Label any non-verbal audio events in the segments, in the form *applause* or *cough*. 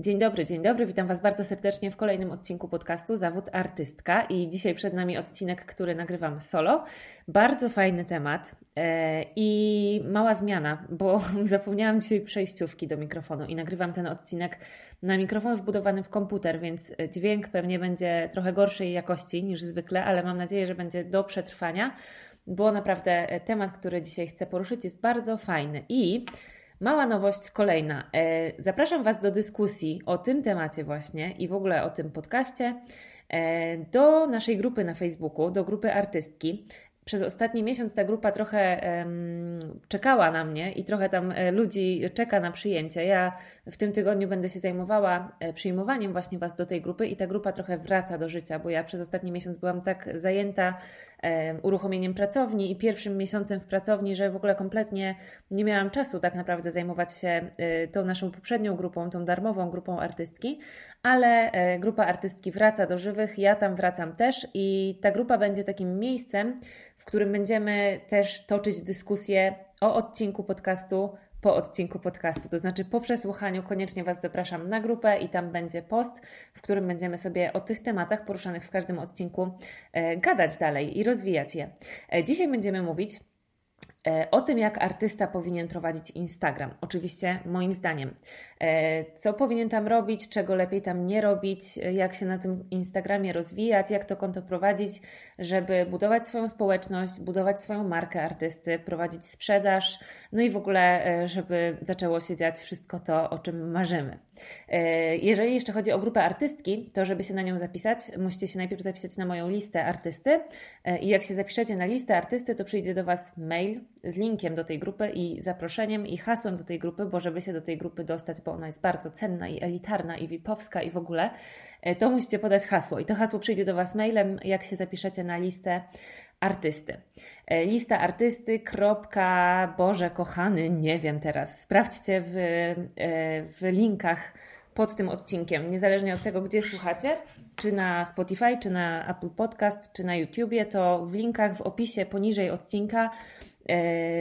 Dzień dobry, dzień dobry. Witam Was bardzo serdecznie w kolejnym odcinku podcastu Zawód Artystka. I dzisiaj przed nami odcinek, który nagrywam solo. Bardzo fajny temat e, i mała zmiana, bo *laughs* zapomniałam dzisiaj przejściówki do mikrofonu i nagrywam ten odcinek na mikrofon wbudowany w komputer, więc dźwięk pewnie będzie trochę gorszej jakości niż zwykle, ale mam nadzieję, że będzie do przetrwania, bo naprawdę temat, który dzisiaj chcę poruszyć, jest bardzo fajny i Mała nowość kolejna. E, zapraszam Was do dyskusji o tym temacie właśnie i w ogóle o tym podcaście e, do naszej grupy na Facebooku, do grupy artystki przez ostatni miesiąc ta grupa trochę czekała na mnie i trochę tam e, ludzi czeka na przyjęcie. Ja w tym tygodniu będę się zajmowała przyjmowaniem właśnie Was do tej grupy i ta grupa trochę wraca do życia, bo ja przez ostatni miesiąc byłam tak zajęta uruchomieniem pracowni i pierwszym miesiącem w pracowni, że w ogóle kompletnie nie miałam czasu tak naprawdę zajmować się um, tą naszą poprzednią grupą, tą darmową grupą artystki, ale grupa artystki wraca do żywych, ja tam wracam też i ta grupa będzie takim miejscem, w którym będziemy też toczyć dyskusję o odcinku podcastu po odcinku podcastu. To znaczy po przesłuchaniu koniecznie Was zapraszam na grupę i tam będzie post, w którym będziemy sobie o tych tematach poruszanych w każdym odcinku e, gadać dalej i rozwijać je. E, dzisiaj będziemy mówić o tym, jak artysta powinien prowadzić Instagram. Oczywiście moim zdaniem. E, co powinien tam robić, czego lepiej tam nie robić, e, jak się na tym Instagramie rozwijać, jak to konto prowadzić, żeby budować swoją społeczność, budować swoją markę artysty, prowadzić sprzedaż, no i w ogóle, żeby zaczęło się dziać wszystko to, o czym marzymy. Jeżeli jeszcze chodzi o grupę artystki, to żeby się na nią zapisać, musicie się najpierw zapisać na moją listę artysty i jak się zapiszecie na listę artysty, to przyjdzie do Was mail z linkiem do tej grupy i zaproszeniem i hasłem do tej grupy, bo żeby się do tej grupy dostać, bo ona jest bardzo cenna i elitarna i vipowska i w ogóle, e, to musicie podać hasło i to hasło przyjdzie do Was mailem, jak się zapiszecie na listę artysty. E, lista artysty, kropka, Boże kochany, nie wiem teraz, sprawdźcie w, e, w linkach pod tym odcinkiem, niezależnie od tego, gdzie słuchacie, czy na Spotify, czy na Apple Podcast, czy na YouTubie, to w linkach w opisie poniżej odcinka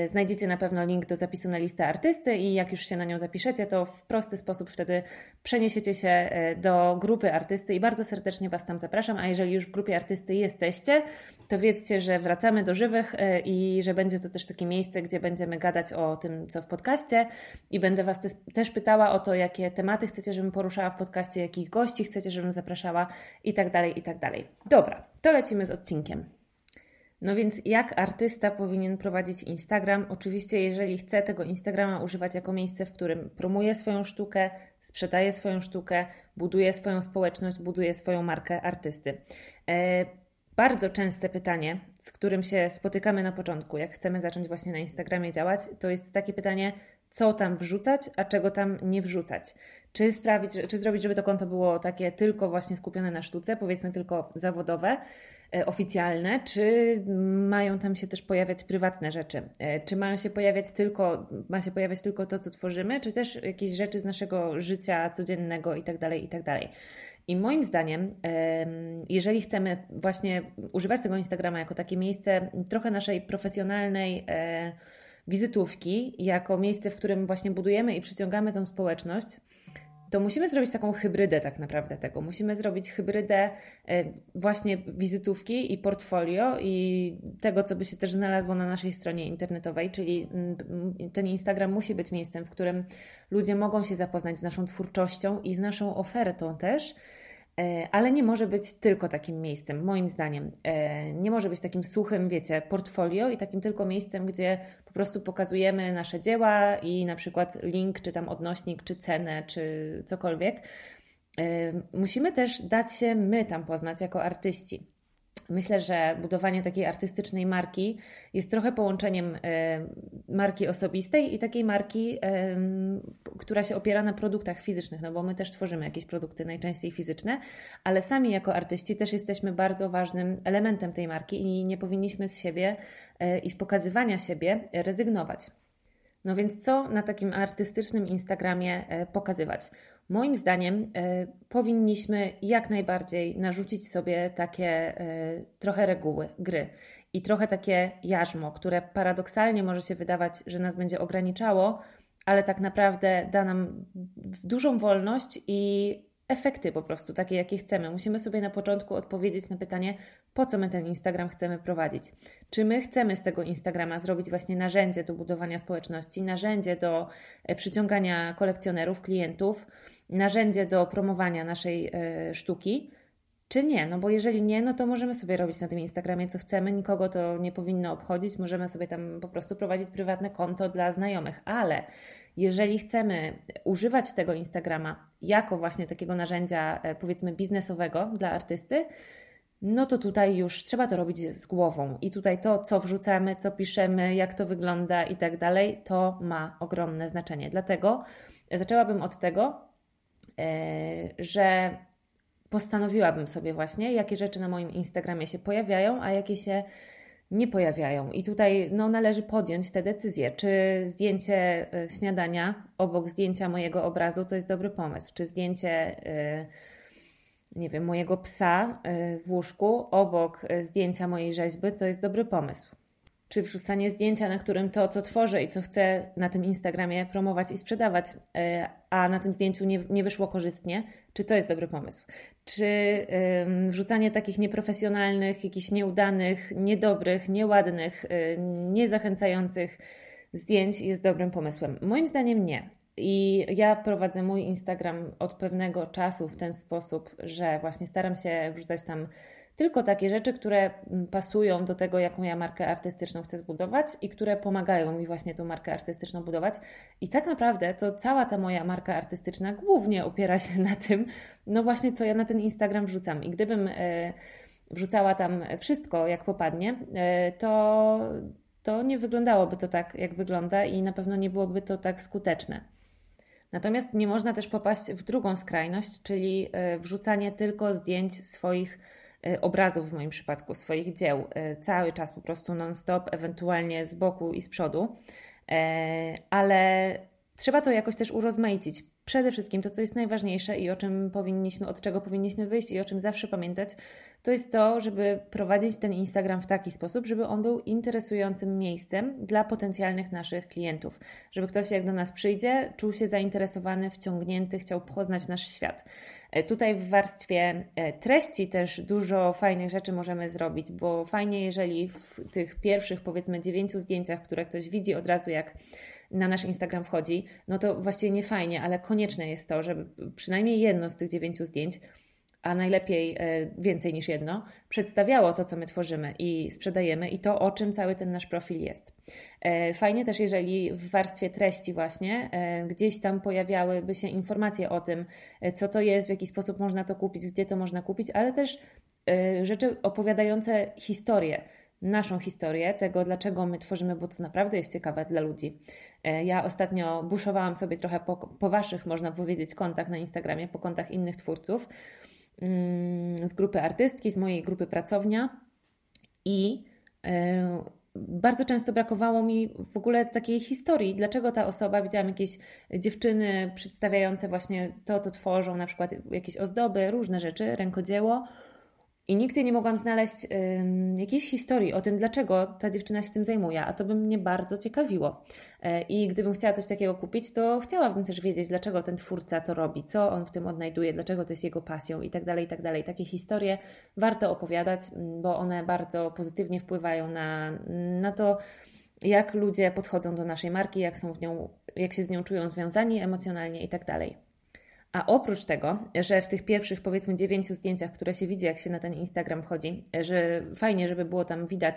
znajdziecie na pewno link do zapisu na listę artysty i jak już się na nią zapiszecie, to w prosty sposób wtedy przeniesiecie się e, do grupy artysty i bardzo serdecznie Was tam zapraszam. A jeżeli już w grupie artysty jesteście, to wiedzcie, że wracamy do żywych e, i że będzie to też takie miejsce, gdzie będziemy gadać o tym, co w podcaście i będę Was też pytała o to, jakie tematy chcecie, żebym poruszała w podcaście, jakich gości chcecie, żebym zapraszała i tak dalej, i tak dalej. Dobra, to lecimy z odcinkiem. No więc jak artysta powinien prowadzić Instagram? Oczywiście, jeżeli chce tego Instagrama używać jako miejsce, w którym promuje swoją sztukę, sprzedaje swoją sztukę, buduje swoją społeczność, buduje swoją markę artysty. E, bardzo częste pytanie, z którym się spotykamy na początku, jak chcemy zacząć właśnie na Instagramie działać, to jest takie pytanie, co tam wrzucać, a czego tam nie wrzucać. Czy sprawić, czy zrobić, żeby to konto było takie tylko właśnie skupione na sztuce, powiedzmy tylko zawodowe, oficjalne, czy mają tam się też pojawiać prywatne rzeczy? E, czy mają się pojawiać tylko, ma się pojawiać tylko to, co tworzymy, czy też jakieś rzeczy z naszego życia codziennego i tak dalej, i tak. I moim zdaniem, jeżeli chcemy właśnie używać tego Instagrama jako takie miejsce trochę naszej profesjonalnej e, wizytówki, jako miejsce, w którym właśnie budujemy i przyciągamy tą społeczność, to musimy zrobić taką hybrydę tak naprawdę tego. Musimy zrobić hybrydę e, właśnie wizytówki i portfolio i tego, co by się też znalazło na naszej stronie internetowej, czyli mm, ten Instagram musi być miejscem, w którym ludzie mogą się zapoznać z naszą twórczością i z naszą ofertą też, ale nie może być tylko takim miejscem, moim zdaniem. E, nie może być takim suchym, wiecie, portfolio i takim tylko miejscem, gdzie po prostu pokazujemy nasze dzieła i na przykład link, czy tam odnośnik, czy cenę, czy cokolwiek. E, musimy też dać się my tam poznać jako artyści. Myślę, że budowanie takiej artystycznej marki jest trochę połączeniem e, marki osobistej i takiej marki, która się opiera na produktach fizycznych, no bo my też tworzymy jakieś produkty, najczęściej fizyczne, ale sami jako artyści też jesteśmy bardzo ważnym elementem tej marki i nie powinniśmy z siebie e, i z pokazywania siebie rezygnować. No więc co na takim artystycznym Instagramie e, pokazywać? Moim zdaniem e, powinniśmy jak najbardziej narzucić sobie takie e, trochę reguły gry i trochę takie jarzmo, które paradoksalnie może się wydawać, że nas będzie ograniczało, ale tak naprawdę da nam dużą wolność i efekty po prostu, takie jakie chcemy. Musimy sobie na początku odpowiedzieć na pytanie, po co my ten Instagram chcemy prowadzić. Czy my chcemy z tego Instagrama zrobić właśnie narzędzie do budowania społeczności, narzędzie do e, przyciągania kolekcjonerów, klientów, narzędzie do promowania naszej e, sztuki, czy nie? No bo jeżeli nie, no to możemy sobie robić na tym Instagramie co chcemy, nikogo to nie powinno obchodzić, możemy sobie tam po prostu prowadzić prywatne konto dla znajomych, ale jeżeli chcemy używać tego Instagrama jako właśnie takiego narzędzia, e, powiedzmy, biznesowego dla artysty, no to tutaj już trzeba to robić z głową. I tutaj to, co wrzucamy, co piszemy, jak to wygląda i tak dalej, to ma ogromne znaczenie. Dlatego zaczęłabym od tego, e, że postanowiłabym sobie właśnie, jakie rzeczy na moim Instagramie się pojawiają, a jakie się nie pojawiają. I tutaj no, należy podjąć te decyzje. Czy zdjęcie e, śniadania obok zdjęcia mojego obrazu to jest dobry pomysł? Czy zdjęcie, e, nie wiem, mojego psa e, w łóżku obok zdjęcia mojej rzeźby to jest dobry pomysł? Czy wrzucanie zdjęcia, na którym to, co tworzę i co chcę na tym Instagramie promować i sprzedawać, e, a na tym zdjęciu nie, nie wyszło korzystnie, czy to jest dobry pomysł? Czy wrzucanie takich nieprofesjonalnych, jakichś nieudanych, niedobrych, nieładnych, e, niezachęcających zdjęć jest dobrym pomysłem? Moim zdaniem nie. I ja prowadzę mój Instagram od pewnego czasu w ten sposób, że właśnie staram się wrzucać tam tylko takie rzeczy, które mm, pasują do tego, jaką ja markę artystyczną chcę zbudować i które pomagają mi właśnie tą markę artystyczną budować. I tak naprawdę to cała ta moja marka artystyczna głównie opiera się na tym, no właśnie, co ja na ten Instagram wrzucam. I gdybym e, wrzucała tam wszystko, jak popadnie, e, to, to nie wyglądałoby to tak, jak wygląda i na pewno nie byłoby to tak skuteczne. Natomiast nie można też popaść w drugą skrajność, czyli e, wrzucanie tylko zdjęć swoich obrazów w moim przypadku, swoich dzieł, e, cały czas po prostu non-stop, ewentualnie z boku i z przodu, e, ale trzeba to jakoś też urozmaicić. Przede wszystkim to, co jest najważniejsze i o czym powinniśmy, od czego powinniśmy wyjść i o czym zawsze pamiętać, to jest to, żeby prowadzić ten Instagram w taki sposób, żeby on był interesującym miejscem dla potencjalnych naszych klientów. Żeby ktoś, jak do nas przyjdzie, czuł się zainteresowany, wciągnięty, chciał poznać nasz świat. E, tutaj w warstwie e, treści też dużo fajnych rzeczy możemy zrobić, bo fajnie, jeżeli w tych pierwszych, powiedzmy, dziewięciu zdjęciach, które ktoś widzi od razu, jak na nasz Instagram wchodzi, no to właściwie nie fajnie, ale konieczne jest to, żeby przynajmniej jedno z tych dziewięciu zdjęć a najlepiej e, więcej niż jedno, przedstawiało to, co my tworzymy i sprzedajemy i to, o czym cały ten nasz profil jest. E, fajnie też, jeżeli w warstwie treści właśnie e, gdzieś tam pojawiałyby się informacje o tym, co to jest, w jaki sposób można to kupić, gdzie to można kupić, ale też rzeczy opowiadające historię, naszą historię, tego dlaczego my tworzymy, bo to naprawdę jest ciekawe dla ludzi. Ja ostatnio buszowałam sobie trochę po, po Waszych, można powiedzieć, kontach na Instagramie, po kontach innych twórców z grupy artystki, z mojej grupy pracownia i e, bardzo często brakowało mi w ogóle takiej historii, dlaczego ta osoba, widziałam jakieś dziewczyny przedstawiające właśnie to, co tworzą, na przykład jakieś ozdoby, różne rzeczy, rękodzieło, i nigdzie nie mogłam znaleźć um, jakiejś historii o tym, dlaczego ta dziewczyna się tym zajmuje, a to by mnie bardzo ciekawiło. E, I gdybym chciała coś takiego kupić, to chciałabym też wiedzieć, dlaczego ten twórca to robi, co on w tym odnajduje, dlaczego to jest jego pasją i tak dalej, i tak dalej. Takie historie warto opowiadać, bo one bardzo pozytywnie wpływają na, na to, jak ludzie podchodzą do naszej marki, jak są w nią, jak się z nią czują związani emocjonalnie i tak dalej. A oprócz tego, że w tych pierwszych powiedzmy dziewięciu zdjęciach, które się widzi, jak się na ten Instagram wchodzi, że fajnie, żeby było tam widać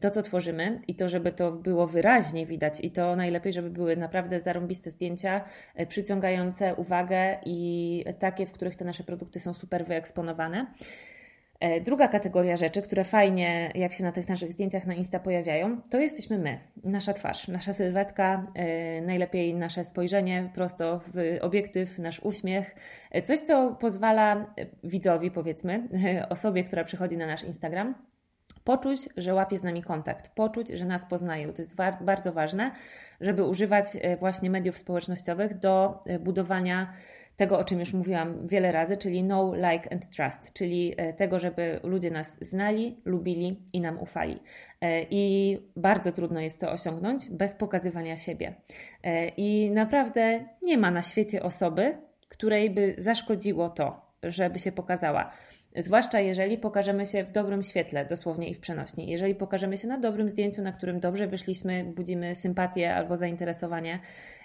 to, co tworzymy i to, żeby to było wyraźnie widać i to najlepiej, żeby były naprawdę zarąbiste zdjęcia, e, przyciągające uwagę i takie, w których te nasze produkty są super wyeksponowane. E, druga kategoria rzeczy, które fajnie, jak się na tych naszych zdjęciach na Insta pojawiają, to jesteśmy my, nasza twarz, nasza sylwetka, e, najlepiej nasze spojrzenie prosto w obiektyw, nasz uśmiech. E, coś, co pozwala widzowi, powiedzmy, *laughs* osobie, która przychodzi na nasz Instagram, Poczuć, że łapie z nami kontakt, poczuć, że nas poznają. To jest bardzo ważne, żeby używać właśnie mediów społecznościowych do budowania tego, o czym już mówiłam wiele razy, czyli know, like and trust, czyli e, tego, żeby ludzie nas znali, lubili i nam ufali. I bardzo trudno jest to osiągnąć bez pokazywania siebie. I naprawdę nie ma na świecie osoby, której by zaszkodziło to, żeby się pokazała. Zwłaszcza jeżeli pokażemy się w dobrym świetle, dosłownie i w przenośni. Jeżeli pokażemy się na dobrym zdjęciu, na którym dobrze wyszliśmy, budzimy sympatię albo zainteresowanie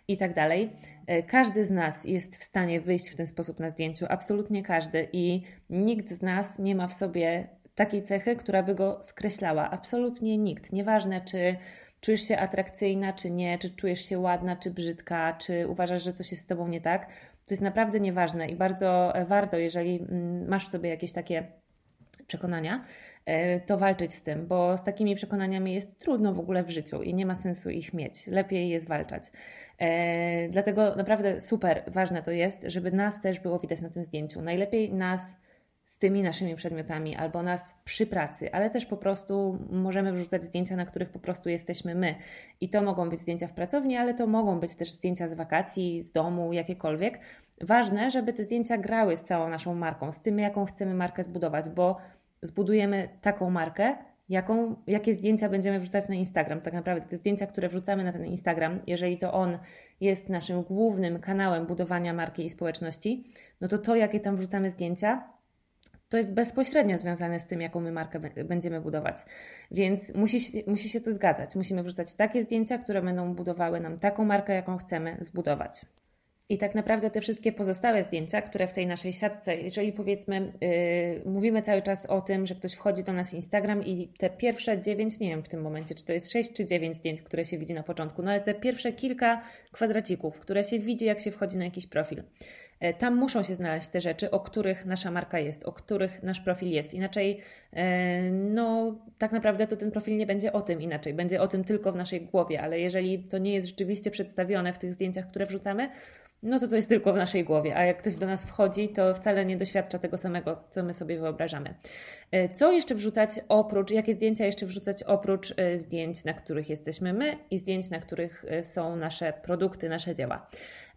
i tak dalej. E, każdy z nas jest w stanie wyjść w ten sposób na zdjęciu, absolutnie każdy, i nikt z nas nie ma w sobie takiej cechy, która by go skreślała. Absolutnie nikt. Nieważne, czy czujesz się atrakcyjna, czy nie, czy czujesz się ładna, czy brzydka, czy uważasz, że coś jest z tobą nie tak to jest naprawdę nieważne i bardzo warto, jeżeli mm, masz w sobie jakieś takie przekonania, e, to walczyć z tym, bo z takimi przekonaniami jest trudno w ogóle w życiu i nie ma sensu ich mieć. Lepiej je zwalczać. E, dlatego naprawdę super ważne to jest, żeby nas też było widać na tym zdjęciu. Najlepiej nas z tymi naszymi przedmiotami albo nas przy pracy, ale też po prostu możemy wrzucać zdjęcia, na których po prostu jesteśmy my. I to mogą być zdjęcia w pracowni, ale to mogą być też zdjęcia z wakacji, z domu, jakiekolwiek. Ważne, żeby te zdjęcia grały z całą naszą marką, z tym, jaką chcemy markę zbudować, bo zbudujemy taką markę, jaką, jakie zdjęcia będziemy wrzucać na Instagram. Tak naprawdę te zdjęcia, które wrzucamy na ten Instagram, jeżeli to on jest naszym głównym kanałem budowania marki i społeczności, no to to, jakie tam wrzucamy zdjęcia, to jest bezpośrednio związane z tym, jaką my markę będziemy budować. Więc musi, musi się to zgadzać. Musimy wrzucać takie zdjęcia, które będą budowały nam taką markę, jaką chcemy zbudować. I tak naprawdę te wszystkie pozostałe zdjęcia, które w tej naszej siatce, jeżeli powiedzmy, yy, mówimy cały czas o tym, że ktoś wchodzi do nas Instagram i te pierwsze dziewięć, nie wiem w tym momencie, czy to jest sześć czy dziewięć zdjęć, które się widzi na początku, no ale te pierwsze kilka kwadracików, które się widzi, jak się wchodzi na jakiś profil. E, tam muszą się znaleźć te rzeczy, o których nasza marka jest, o których nasz profil jest. Inaczej, e, no, tak naprawdę to ten profil nie będzie o tym inaczej, będzie o tym tylko w naszej głowie, ale jeżeli to nie jest rzeczywiście przedstawione w tych zdjęciach, które wrzucamy, no to to jest tylko w naszej głowie, a jak ktoś do nas wchodzi, to wcale nie doświadcza tego samego, co my sobie wyobrażamy. E, co jeszcze wrzucać oprócz, jakie zdjęcia jeszcze wrzucać oprócz zdjęć, na których jesteśmy my i zdjęć, na których są nasze produkty, nasze dzieła?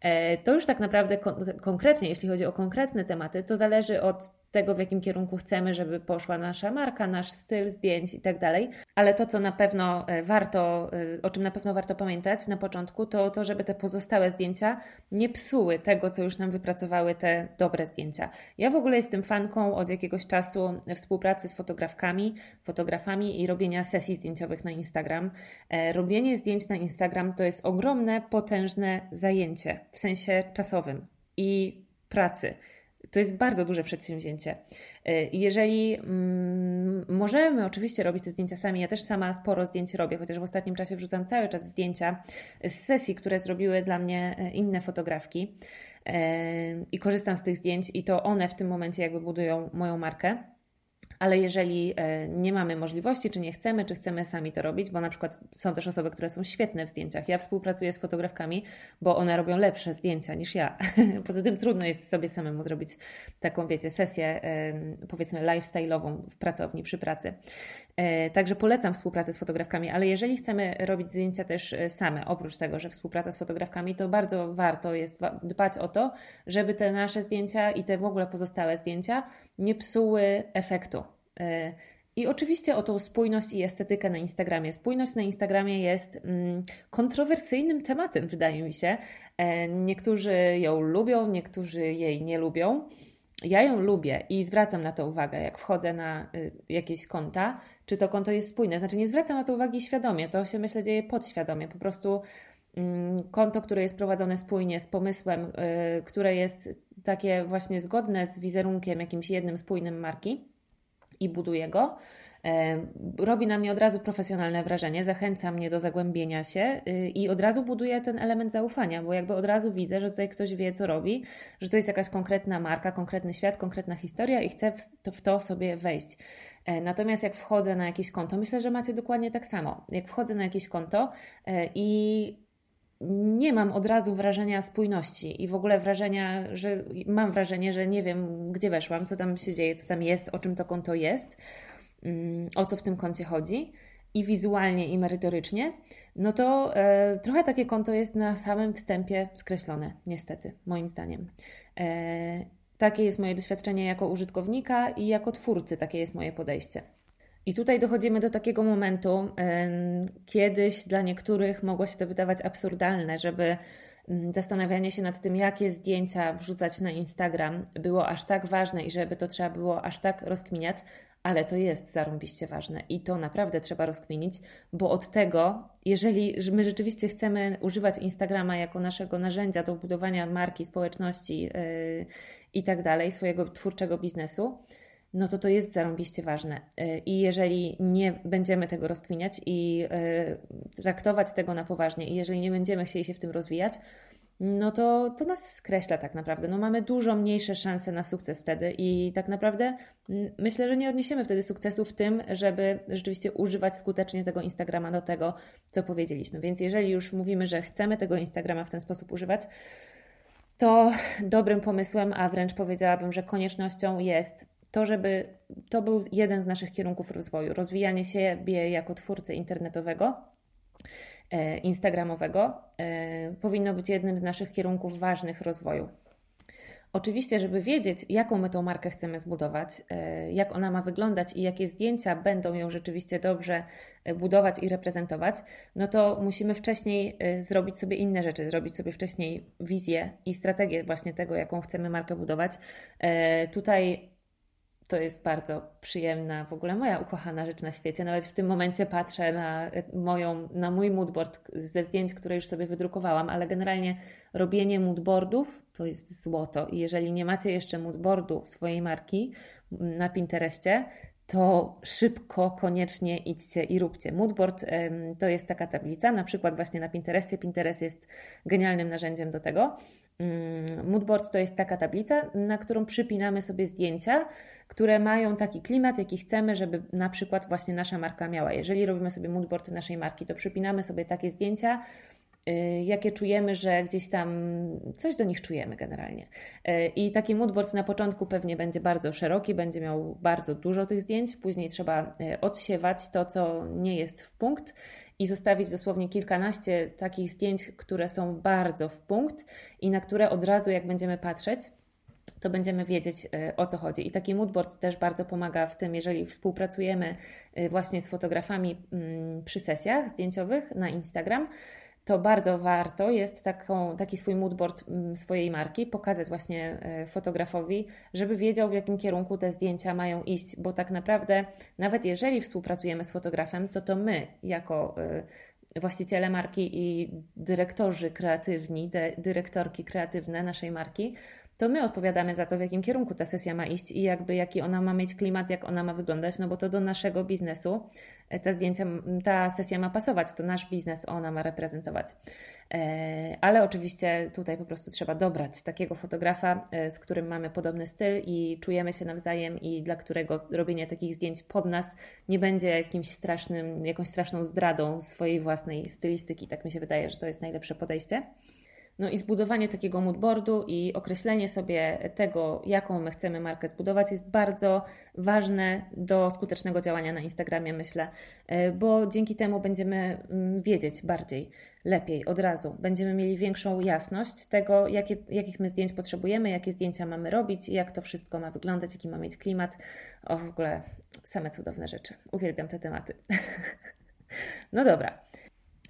E, to już tak naprawdę konkretnie, jeśli chodzi o konkretne tematy, to zależy od tego, w jakim kierunku chcemy, żeby poszła nasza marka, nasz styl zdjęć i tak dalej. Ale to, co na pewno e, warto, e, o czym na pewno warto pamiętać na początku, to to, żeby te pozostałe zdjęcia nie psuły tego, co już nam wypracowały te dobre zdjęcia. Ja w ogóle jestem fanką od jakiegoś czasu współpracy z fotografkami, fotografami i robienia sesji zdjęciowych na Instagram. E, robienie zdjęć na Instagram to jest ogromne, potężne zajęcie w sensie czasowym i pracy. To jest bardzo duże przedsięwzięcie. Y, jeżeli mm, możemy oczywiście robić te zdjęcia sami, ja też sama sporo zdjęć robię, chociaż w ostatnim czasie wrzucam cały czas zdjęcia z sesji, które zrobiły dla mnie y, inne fotografki y, i korzystam z tych zdjęć i to one w tym momencie jakby budują moją markę. Ale jeżeli e, nie mamy możliwości, czy nie chcemy, czy chcemy sami to robić, bo na przykład są też osoby, które są świetne w zdjęciach. Ja współpracuję z fotografkami, bo one robią lepsze zdjęcia niż ja. *laughs* Poza tym trudno jest sobie samemu zrobić taką, wiecie, sesję powiedzmy lifestyle'ową w pracowni, przy pracy. E, także polecam współpracę z fotografkami, ale jeżeli chcemy robić zdjęcia też e, same, oprócz tego, że współpraca z fotografkami, to bardzo warto jest dbać o to, żeby te nasze zdjęcia i te w ogóle pozostałe zdjęcia nie psuły efektu. E, I oczywiście o tą spójność i estetykę na Instagramie. Spójność na Instagramie jest mm, kontrowersyjnym tematem, wydaje mi się. Niektórzy ją lubią, niektórzy jej nie lubią. Ja ją lubię i zwracam na to uwagę, jak wchodzę na y, jakieś konta, czy to konto jest spójne. Znaczy, nie zwracam na to uwagi świadomie, to się myślę dzieje podświadomie. Po prostu mm, konto, które jest prowadzone spójnie, z pomysłem, y, które jest takie właśnie zgodne z wizerunkiem jakimś jednym spójnym marki i buduje go, robi na mnie od razu profesjonalne wrażenie, zachęca mnie do zagłębienia się y, i od razu buduje ten element zaufania, bo jakby od razu widzę, że tutaj ktoś wie, co robi, że to jest jakaś konkretna marka, konkretny świat, konkretna historia i chcę w to, w to sobie wejść. E, natomiast jak wchodzę na jakieś konto, myślę, że macie dokładnie tak samo. Jak wchodzę na jakieś konto e, i nie mam od razu wrażenia spójności i w ogóle wrażenia, że mam wrażenie, że nie wiem, gdzie weszłam, co tam się dzieje, co tam jest, o czym to konto jest mm, o co w tym koncie chodzi i wizualnie, i merytorycznie, no to e, trochę takie konto jest na samym wstępie skreślone, niestety, moim zdaniem. E, takie jest moje doświadczenie jako użytkownika i jako twórcy, takie jest moje podejście. I tutaj dochodzimy do takiego momentu, kiedyś dla niektórych mogło się to wydawać absurdalne, żeby mm, zastanawianie się nad tym, jakie zdjęcia wrzucać na Instagram, było aż tak ważne i żeby to trzeba było aż tak rozkminiać, ale to jest zarąbiście ważne i to naprawdę trzeba rozkminić, bo od tego, jeżeli my rzeczywiście chcemy używać Instagrama jako naszego narzędzia do budowania marki, społeczności yy, i tak dalej, swojego twórczego biznesu, no to to jest zarąbiście ważne. Yy, I jeżeli nie będziemy tego rozkminiać i yy, traktować tego na poważnie, i jeżeli nie będziemy chcieli się w tym rozwijać, no to, to nas skreśla tak naprawdę. No mamy dużo mniejsze szanse na sukces wtedy i tak naprawdę myślę, że nie odniesiemy wtedy sukcesu w tym, żeby rzeczywiście używać skutecznie tego Instagrama do tego, co powiedzieliśmy. Więc jeżeli już mówimy, że chcemy tego Instagrama w ten sposób używać, to dobrym pomysłem, a wręcz powiedziałabym, że koniecznością jest to, żeby to był jeden z naszych kierunków rozwoju, rozwijanie siebie jako twórcy internetowego E, instagramowego e, powinno być jednym z naszych kierunków ważnych rozwoju. Oczywiście, żeby wiedzieć, jaką my tą markę chcemy zbudować, e, jak ona ma wyglądać i jakie zdjęcia będą ją rzeczywiście dobrze budować i reprezentować, no to musimy wcześniej zrobić sobie inne rzeczy, zrobić sobie wcześniej wizję i strategię właśnie tego, jaką chcemy markę budować. Tutaj to jest bardzo przyjemna, w ogóle moja ukochana rzecz na świecie. Nawet w tym momencie patrzę na, moją, na mój moodboard ze zdjęć, które już sobie wydrukowałam, ale generalnie robienie moodboardów to jest złoto. I jeżeli nie macie jeszcze moodboardu swojej marki na Pinterestie, to szybko, koniecznie idźcie i róbcie. Moodboard to jest taka tablica, na przykład właśnie na Pinterestie. Pinterest jest genialnym narzędziem do tego. Mm, moodboard to jest taka tablica, na którą przypinamy sobie zdjęcia, które mają taki klimat, jaki chcemy, żeby na przykład właśnie nasza marka miała. Jeżeli robimy sobie moodboard naszej marki, to przypinamy sobie takie zdjęcia, jakie czujemy, że gdzieś tam coś do nich czujemy generalnie. Y, I taki moodboard na początku pewnie będzie bardzo szeroki, będzie miał bardzo dużo tych zdjęć, później trzeba y, odsiewać to, co nie jest w punkt i zostawić dosłownie kilkanaście takich zdjęć, które są bardzo w punkt i na które od razu, jak będziemy patrzeć, to będziemy wiedzieć o co chodzi. I taki moodboard też bardzo pomaga w tym, jeżeli współpracujemy właśnie z fotografami mm, przy sesjach zdjęciowych na Instagram to bardzo warto. Jest taką, taki swój moodboard mm, swojej marki pokazać właśnie e, fotografowi, żeby wiedział, w jakim kierunku te zdjęcia mają iść, bo tak naprawdę, nawet jeżeli współpracujemy z fotografem, to to my, jako e, właściciele marki i dyrektorzy kreatywni, dyrektorki kreatywne naszej marki, to my odpowiadamy za to, w jakim kierunku ta sesja ma iść i jakby jaki ona ma mieć klimat, jak ona ma wyglądać, no bo to do naszego biznesu e, ta zdjęcia, ta sesja ma pasować, to nasz biznes ona ma reprezentować. E, ale oczywiście tutaj po prostu trzeba dobrać takiego fotografa, e, z którym mamy podobny styl i czujemy się nawzajem i dla którego robienie takich zdjęć pod nas nie będzie jakimś strasznym, jakąś straszną zdradą swojej własnej stylistyki. Tak mi się wydaje, że to jest najlepsze podejście. No i zbudowanie takiego moodboardu i określenie sobie tego, jaką my chcemy markę zbudować, jest bardzo ważne do skutecznego działania na Instagramie, myślę, e, bo dzięki temu będziemy mm, wiedzieć bardziej, lepiej, od razu. Będziemy mieli większą jasność tego, jakie, jakich my zdjęć potrzebujemy, jakie zdjęcia mamy robić, jak to wszystko ma wyglądać, jaki ma mieć klimat. O, w ogóle same cudowne rzeczy. Uwielbiam te tematy. *laughs* no dobra.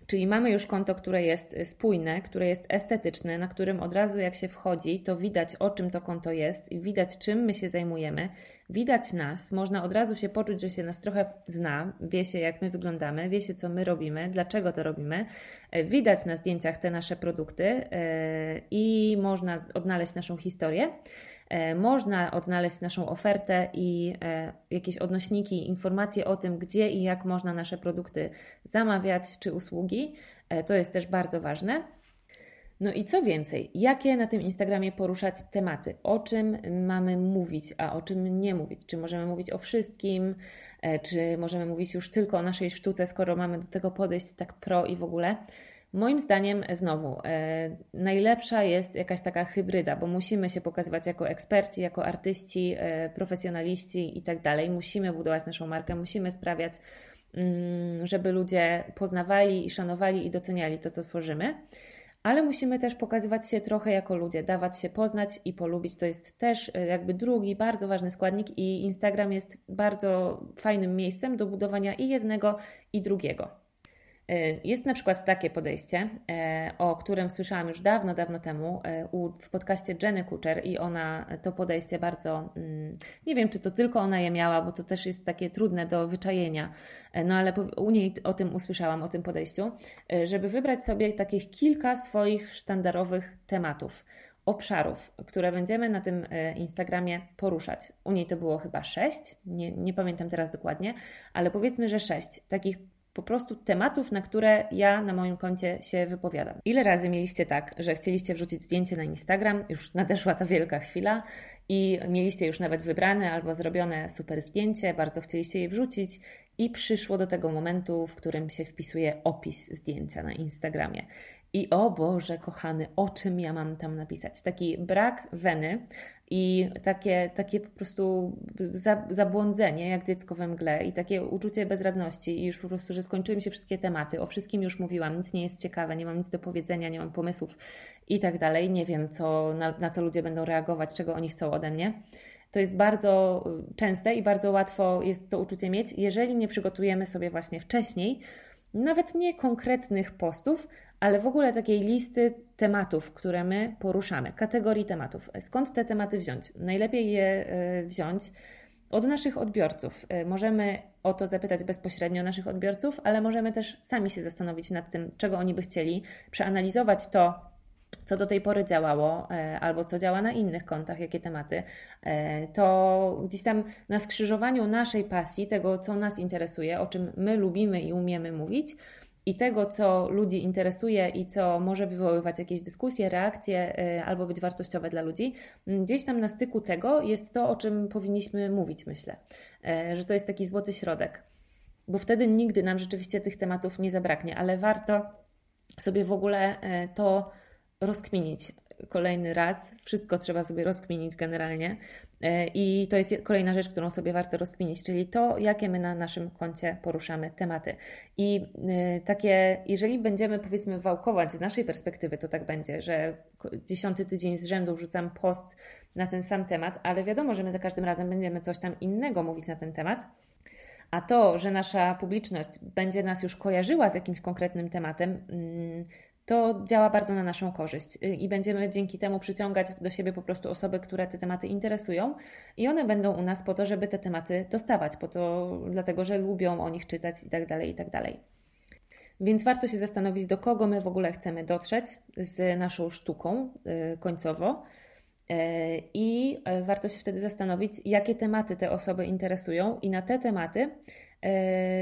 Czyli mamy już konto, które jest spójne, które jest estetyczne, na którym od razu jak się wchodzi, to widać o czym to konto jest i widać czym my się zajmujemy, widać nas, można od razu się poczuć, że się nas trochę zna, wie się jak my wyglądamy, wie się co my robimy, dlaczego to robimy, e, widać na zdjęciach te nasze produkty e, i można odnaleźć naszą historię. E, można odnaleźć naszą ofertę i e, jakieś odnośniki, informacje o tym, gdzie i jak można nasze produkty zamawiać czy usługi. E, to jest też bardzo ważne. No i co więcej, jakie na tym Instagramie poruszać tematy, o czym mamy mówić, a o czym nie mówić? Czy możemy mówić o wszystkim, czy możemy mówić już tylko o naszej sztuce, skoro mamy do tego podejść tak pro i w ogóle? Moim zdaniem, znowu, e, najlepsza jest jakaś taka hybryda, bo musimy się pokazywać jako eksperci, jako artyści, e, profesjonaliści i tak dalej. Musimy budować naszą markę, musimy sprawiać, mm, żeby ludzie poznawali i szanowali i doceniali to, co tworzymy ale musimy też pokazywać się trochę jako ludzie, dawać się poznać i polubić. To jest też e, jakby drugi bardzo ważny składnik i Instagram jest bardzo fajnym miejscem do budowania i jednego, i drugiego. E, jest na przykład takie podejście, e, o którym słyszałam już dawno, dawno temu e, w podcaście Jenny Kutcher i ona to podejście bardzo, mm, nie wiem czy to tylko ona je miała, bo to też jest takie trudne do wyczajenia, no ale u niej o tym usłyszałam, o tym podejściu, żeby wybrać sobie takich kilka swoich sztandarowych tematów obszarów, które będziemy na tym Instagramie poruszać. U niej to było chyba sześć, nie, nie pamiętam teraz dokładnie, ale powiedzmy, że sześć takich po prostu tematów, na które ja na moim koncie się wypowiadam. Ile razy mieliście tak, że chcieliście wrzucić zdjęcie na Instagram, już nadeszła ta wielka chwila i mieliście już nawet wybrane albo zrobione super zdjęcie, bardzo chcieliście je wrzucić i przyszło do tego momentu, w którym się wpisuje opis zdjęcia na Instagramie. I o Boże, kochany, o czym ja mam tam napisać? Taki brak weny i takie, takie po prostu zabłądzenie, jak dziecko we mgle, i takie uczucie bezradności, i już po prostu, że skończyły mi się wszystkie tematy, o wszystkim już mówiłam, nic nie jest ciekawe, nie mam nic do powiedzenia, nie mam pomysłów i tak dalej. Nie wiem, co, na, na co ludzie będą reagować, czego oni chcą ode mnie. To jest bardzo częste i bardzo łatwo jest to uczucie mieć, jeżeli nie przygotujemy sobie właśnie wcześniej, nawet nie konkretnych postów, ale w ogóle takiej listy tematów, które my poruszamy, kategorii tematów. Skąd te tematy wziąć? Najlepiej je e, wziąć od naszych odbiorców. E, możemy o to zapytać bezpośrednio naszych odbiorców, ale możemy też sami się zastanowić nad tym, czego oni by chcieli, przeanalizować to, co do tej pory działało, e, albo co działa na innych kontach, jakie tematy, to gdzieś tam na skrzyżowaniu naszej pasji, tego, co nas interesuje, o czym my lubimy i umiemy mówić, i tego, co ludzi interesuje i co może wywoływać jakieś dyskusje, reakcje y, albo być wartościowe dla ludzi, gdzieś tam na styku tego jest to, o czym powinniśmy mówić, myślę, e, że to jest taki złoty środek, bo wtedy nigdy nam rzeczywiście tych tematów nie zabraknie, ale warto sobie w ogóle e, to rozkminić, kolejny raz. Wszystko trzeba sobie rozkminić generalnie. E, I to jest kolejna rzecz, którą sobie warto rozkminić, czyli to, jakie my na naszym koncie poruszamy tematy. I e, takie, jeżeli będziemy powiedzmy wałkować z naszej perspektywy, to tak będzie, że dziesiąty tydzień z rzędu wrzucam post na ten sam temat, ale wiadomo, że my za każdym razem będziemy coś tam innego mówić na ten temat. A to, że nasza publiczność będzie nas już kojarzyła z jakimś konkretnym tematem, mm, to działa bardzo na naszą korzyść y, i będziemy dzięki temu przyciągać do siebie po prostu osoby, które te tematy interesują i one będą u nas po to, żeby te tematy dostawać, po to, dlatego że lubią o nich czytać i tak dalej, i tak dalej. Więc warto się zastanowić, do kogo my w ogóle chcemy dotrzeć z naszą sztuką y, końcowo. Y, I warto się wtedy zastanowić, jakie tematy te osoby interesują, i na te tematy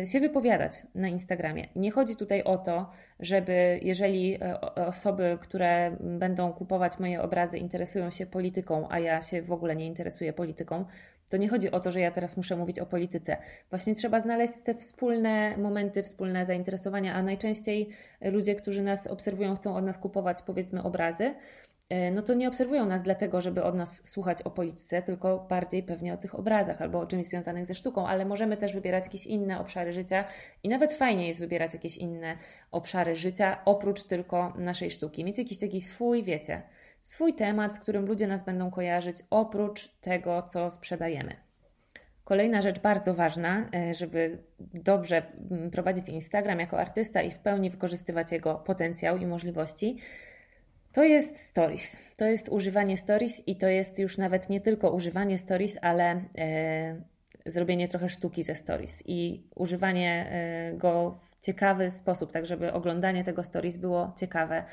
się wypowiadać na Instagramie. Nie chodzi tutaj o to, żeby jeżeli e, osoby, które będą kupować moje obrazy, interesują się polityką, a ja się w ogóle nie interesuję polityką, to nie chodzi o to, że ja teraz muszę mówić o polityce. Właśnie trzeba znaleźć te wspólne momenty, wspólne zainteresowania, a najczęściej ludzie, którzy nas obserwują, chcą od nas kupować powiedzmy obrazy, E, no to nie obserwują nas dlatego, żeby od nas słuchać o polityce, tylko bardziej pewnie o tych obrazach albo o czymś związanych ze sztuką, ale możemy też wybierać jakieś inne obszary życia i nawet fajnie jest wybierać jakieś inne obszary życia oprócz tylko naszej sztuki. Mieć jakiś taki swój, wiecie, swój temat, z którym ludzie nas będą kojarzyć oprócz tego, co sprzedajemy. Kolejna rzecz bardzo ważna, e, żeby dobrze mm, prowadzić Instagram jako artysta i w pełni wykorzystywać jego potencjał i możliwości, to jest stories. To jest używanie stories i to jest już nawet nie tylko używanie stories, ale e, zrobienie trochę sztuki ze stories i używanie e, go w ciekawy sposób, tak żeby oglądanie tego stories było ciekawe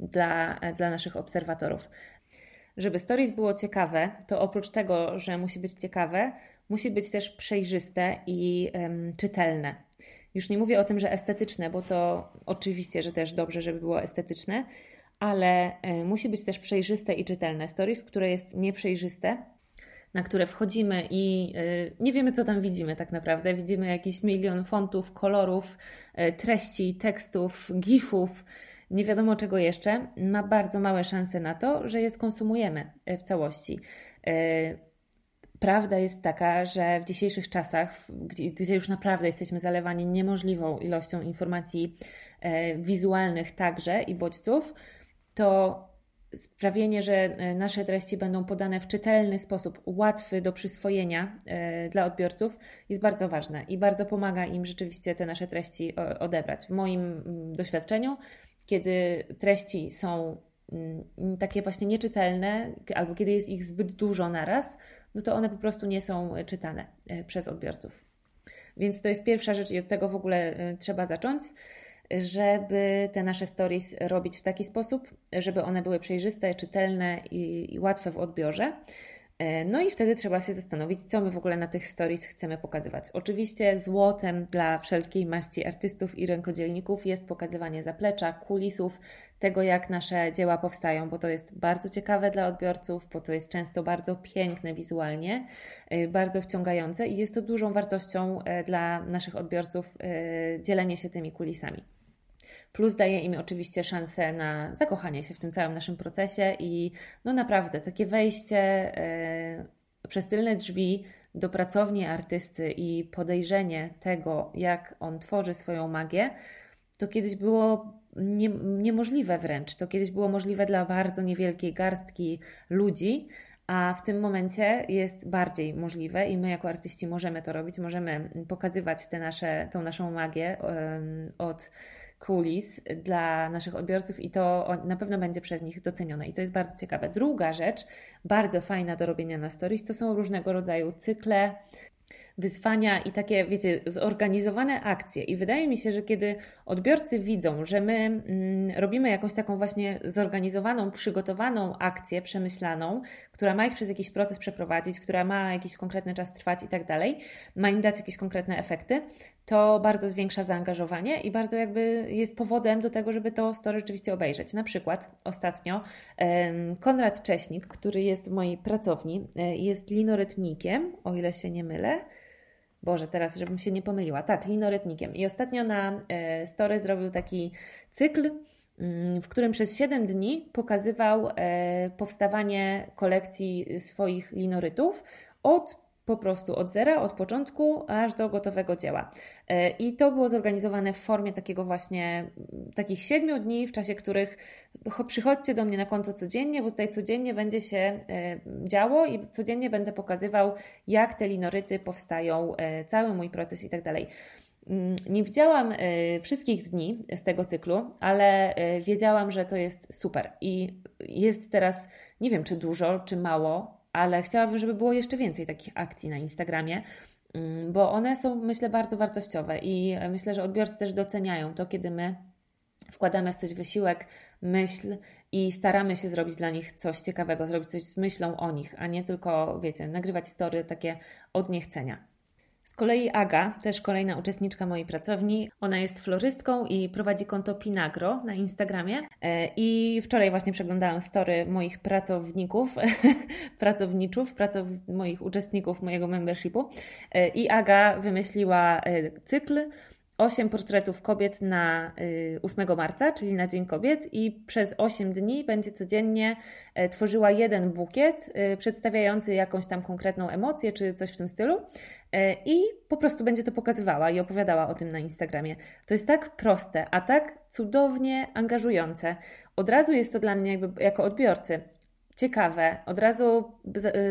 dla, e, dla naszych obserwatorów. Żeby stories było ciekawe, to oprócz tego, że musi być ciekawe, musi być też przejrzyste i czytelne. Już nie mówię o tym, że estetyczne, bo to oczywiście, że też dobrze, żeby było estetyczne, ale e, musi być też przejrzyste i czytelne. Stories, które jest nieprzejrzyste, na które wchodzimy i e, nie wiemy, co tam widzimy tak naprawdę. Widzimy jakiś milion fontów, kolorów, e, treści, tekstów, gifów. nie wiadomo czego jeszcze, ma bardzo małe szanse na to, że je skonsumujemy w całości. Prawda jest taka, że w dzisiejszych czasach, gdzie, gdzie już naprawdę jesteśmy zalewani niemożliwą ilością informacji wizualnych także i bodźców, to sprawienie, że e, nasze treści będą podane w czytelny sposób, łatwy do przyswojenia e, dla odbiorców, jest bardzo ważne i bardzo pomaga im rzeczywiście te nasze treści odebrać. W moim mm, doświadczeniu, kiedy treści są mm, takie właśnie nieczytelne, albo kiedy jest ich zbyt dużo naraz, no to one po prostu nie są czytane e, przez odbiorców. Więc to jest pierwsza rzecz i od tego w ogóle trzeba zacząć żeby te nasze stories robić w taki sposób, żeby one były przejrzyste, czytelne i, i łatwe w odbiorze. E, no i wtedy trzeba się zastanowić, co my w ogóle na tych stories chcemy pokazywać. Oczywiście złotem dla wszelkiej maści artystów i rękodzielników jest pokazywanie zaplecza, kulisów, tego jak nasze dzieła powstają, bo to jest bardzo ciekawe dla odbiorców, bo to jest często bardzo piękne wizualnie, e, bardzo wciągające i jest to dużą wartością e, dla naszych odbiorców dzielenie się tymi kulisami. Plus daje im oczywiście szansę na zakochanie się w tym całym naszym procesie i no naprawdę takie wejście e, przez tylne drzwi do pracowni artysty i podejrzenie tego, jak on tworzy swoją magię, to kiedyś było nie, niemożliwe wręcz. To kiedyś było możliwe dla bardzo niewielkiej garstki ludzi, a w tym momencie jest bardziej możliwe i my jako artyści możemy to robić, możemy pokazywać te nasze, tą naszą magię od kulis dla naszych odbiorców i to na pewno będzie przez nich docenione. I to jest bardzo ciekawe. Druga rzecz, bardzo fajna do robienia na stories, to są różnego rodzaju cykle wyzwania i takie, wiecie, zorganizowane akcje. I wydaje mi się, że kiedy odbiorcy widzą, że my mm, robimy jakąś taką właśnie zorganizowaną, przygotowaną akcję, przemyślaną, która ma ich przez jakiś proces przeprowadzić, która ma jakiś konkretny czas trwać i tak dalej, ma im dać jakieś konkretne efekty, to bardzo zwiększa zaangażowanie i bardzo jakby jest powodem do tego, żeby to story rzeczywiście obejrzeć. Na przykład ostatnio Konrad Cześnik, który jest w mojej pracowni, e, jest linorytnikiem, o ile się nie mylę, Boże, teraz, żebym się nie pomyliła. Tak, linorytnikiem. I ostatnio na e, Story zrobił taki cykl, mm, w którym przez 7 dni pokazywał e, powstawanie kolekcji swoich linorytów od po prostu od zera, od początku aż do gotowego dzieła. E, I to było zorganizowane w formie takiego właśnie, takich siedmiu dni, w czasie których przychodźcie do mnie na konto codziennie, bo tutaj codziennie będzie się e, działo i codziennie będę pokazywał, jak te linoryty powstają, e, cały mój proces i tak dalej. Mm, nie widziałam wszystkich dni z tego cyklu, ale wiedziałam, że to jest super. I jest teraz, nie wiem czy dużo, czy mało, ale chciałabym, żeby było jeszcze więcej takich akcji na Instagramie, mm, bo one są, myślę, bardzo wartościowe i myślę, że odbiorcy też doceniają to, kiedy my wkładamy w coś wysiłek, myśl i staramy się zrobić dla nich coś ciekawego, zrobić coś z myślą o nich, a nie tylko, wiecie, nagrywać story takie od niechcenia. Z kolei Aga, też kolejna uczestniczka mojej pracowni, ona jest florystką i prowadzi konto Pinagro na Instagramie. E, I wczoraj właśnie przeglądałam story moich pracowników, *laughs* pracowniczów, pracow moich uczestników mojego membershipu. E, I Aga wymyśliła e, cykl 8 portretów kobiet na 8 y, marca, czyli na Dzień Kobiet, i przez 8 dni będzie codziennie tworzyła jeden bukiet przedstawiający jakąś tam konkretną emocję czy coś w tym stylu. E, I po prostu będzie to pokazywała i opowiadała o tym na Instagramie. To jest tak proste, a tak cudownie angażujące. Od razu jest to dla mnie, jakby jako odbiorcy, ciekawe, od razu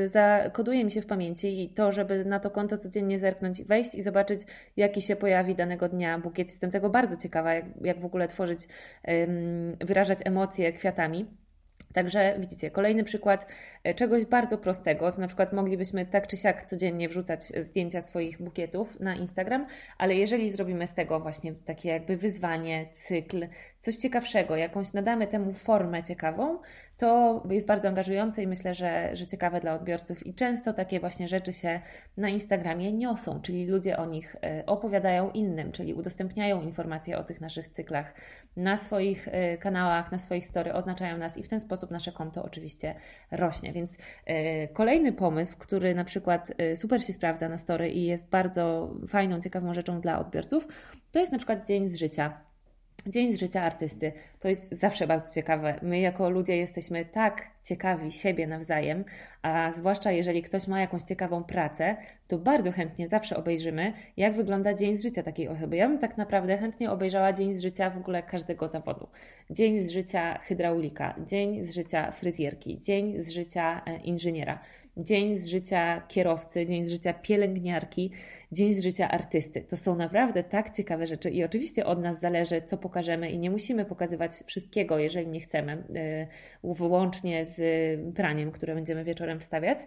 zakoduje mi się w pamięci i to, żeby na to konto codziennie zerknąć, wejść i zobaczyć, jaki się pojawi danego dnia bukiet. Jestem tego bardzo ciekawa, jak, jak w ogóle tworzyć, wyrażać emocje kwiatami. Także widzicie, kolejny przykład e, czegoś bardzo prostego, co na przykład moglibyśmy tak czy siak codziennie wrzucać zdjęcia swoich bukietów na Instagram, ale jeżeli zrobimy z tego właśnie takie jakby wyzwanie, cykl, coś ciekawszego, jakąś nadamy temu formę ciekawą, to jest bardzo angażujące i myślę, że, że ciekawe dla odbiorców. I często takie właśnie rzeczy się na Instagramie niosą, czyli ludzie o nich e, opowiadają innym, czyli udostępniają informacje o tych naszych cyklach na swoich e, kanałach, na swoich story, oznaczają nas i w ten sposób nasze konto oczywiście rośnie. Więc e, kolejny pomysł, który na przykład super się sprawdza na story i jest bardzo fajną, ciekawą rzeczą dla odbiorców, to jest na przykład dzień z życia Dzień z życia artysty to jest zawsze bardzo ciekawe. My, jako ludzie, jesteśmy tak ciekawi siebie nawzajem, a zwłaszcza jeżeli ktoś ma jakąś ciekawą pracę, to bardzo chętnie zawsze obejrzymy, jak wygląda dzień z życia takiej osoby. Ja bym tak naprawdę chętnie obejrzała dzień z życia w ogóle każdego zawodu. Dzień z życia hydraulika, dzień z życia fryzjerki, dzień z życia e, inżyniera dzień z życia kierowcy, dzień z życia pielęgniarki, dzień z życia artysty. To są naprawdę tak ciekawe rzeczy i oczywiście od nas zależy, co pokażemy i nie musimy pokazywać wszystkiego, jeżeli nie chcemy, yy, wyłącznie z praniem, które będziemy wieczorem wstawiać,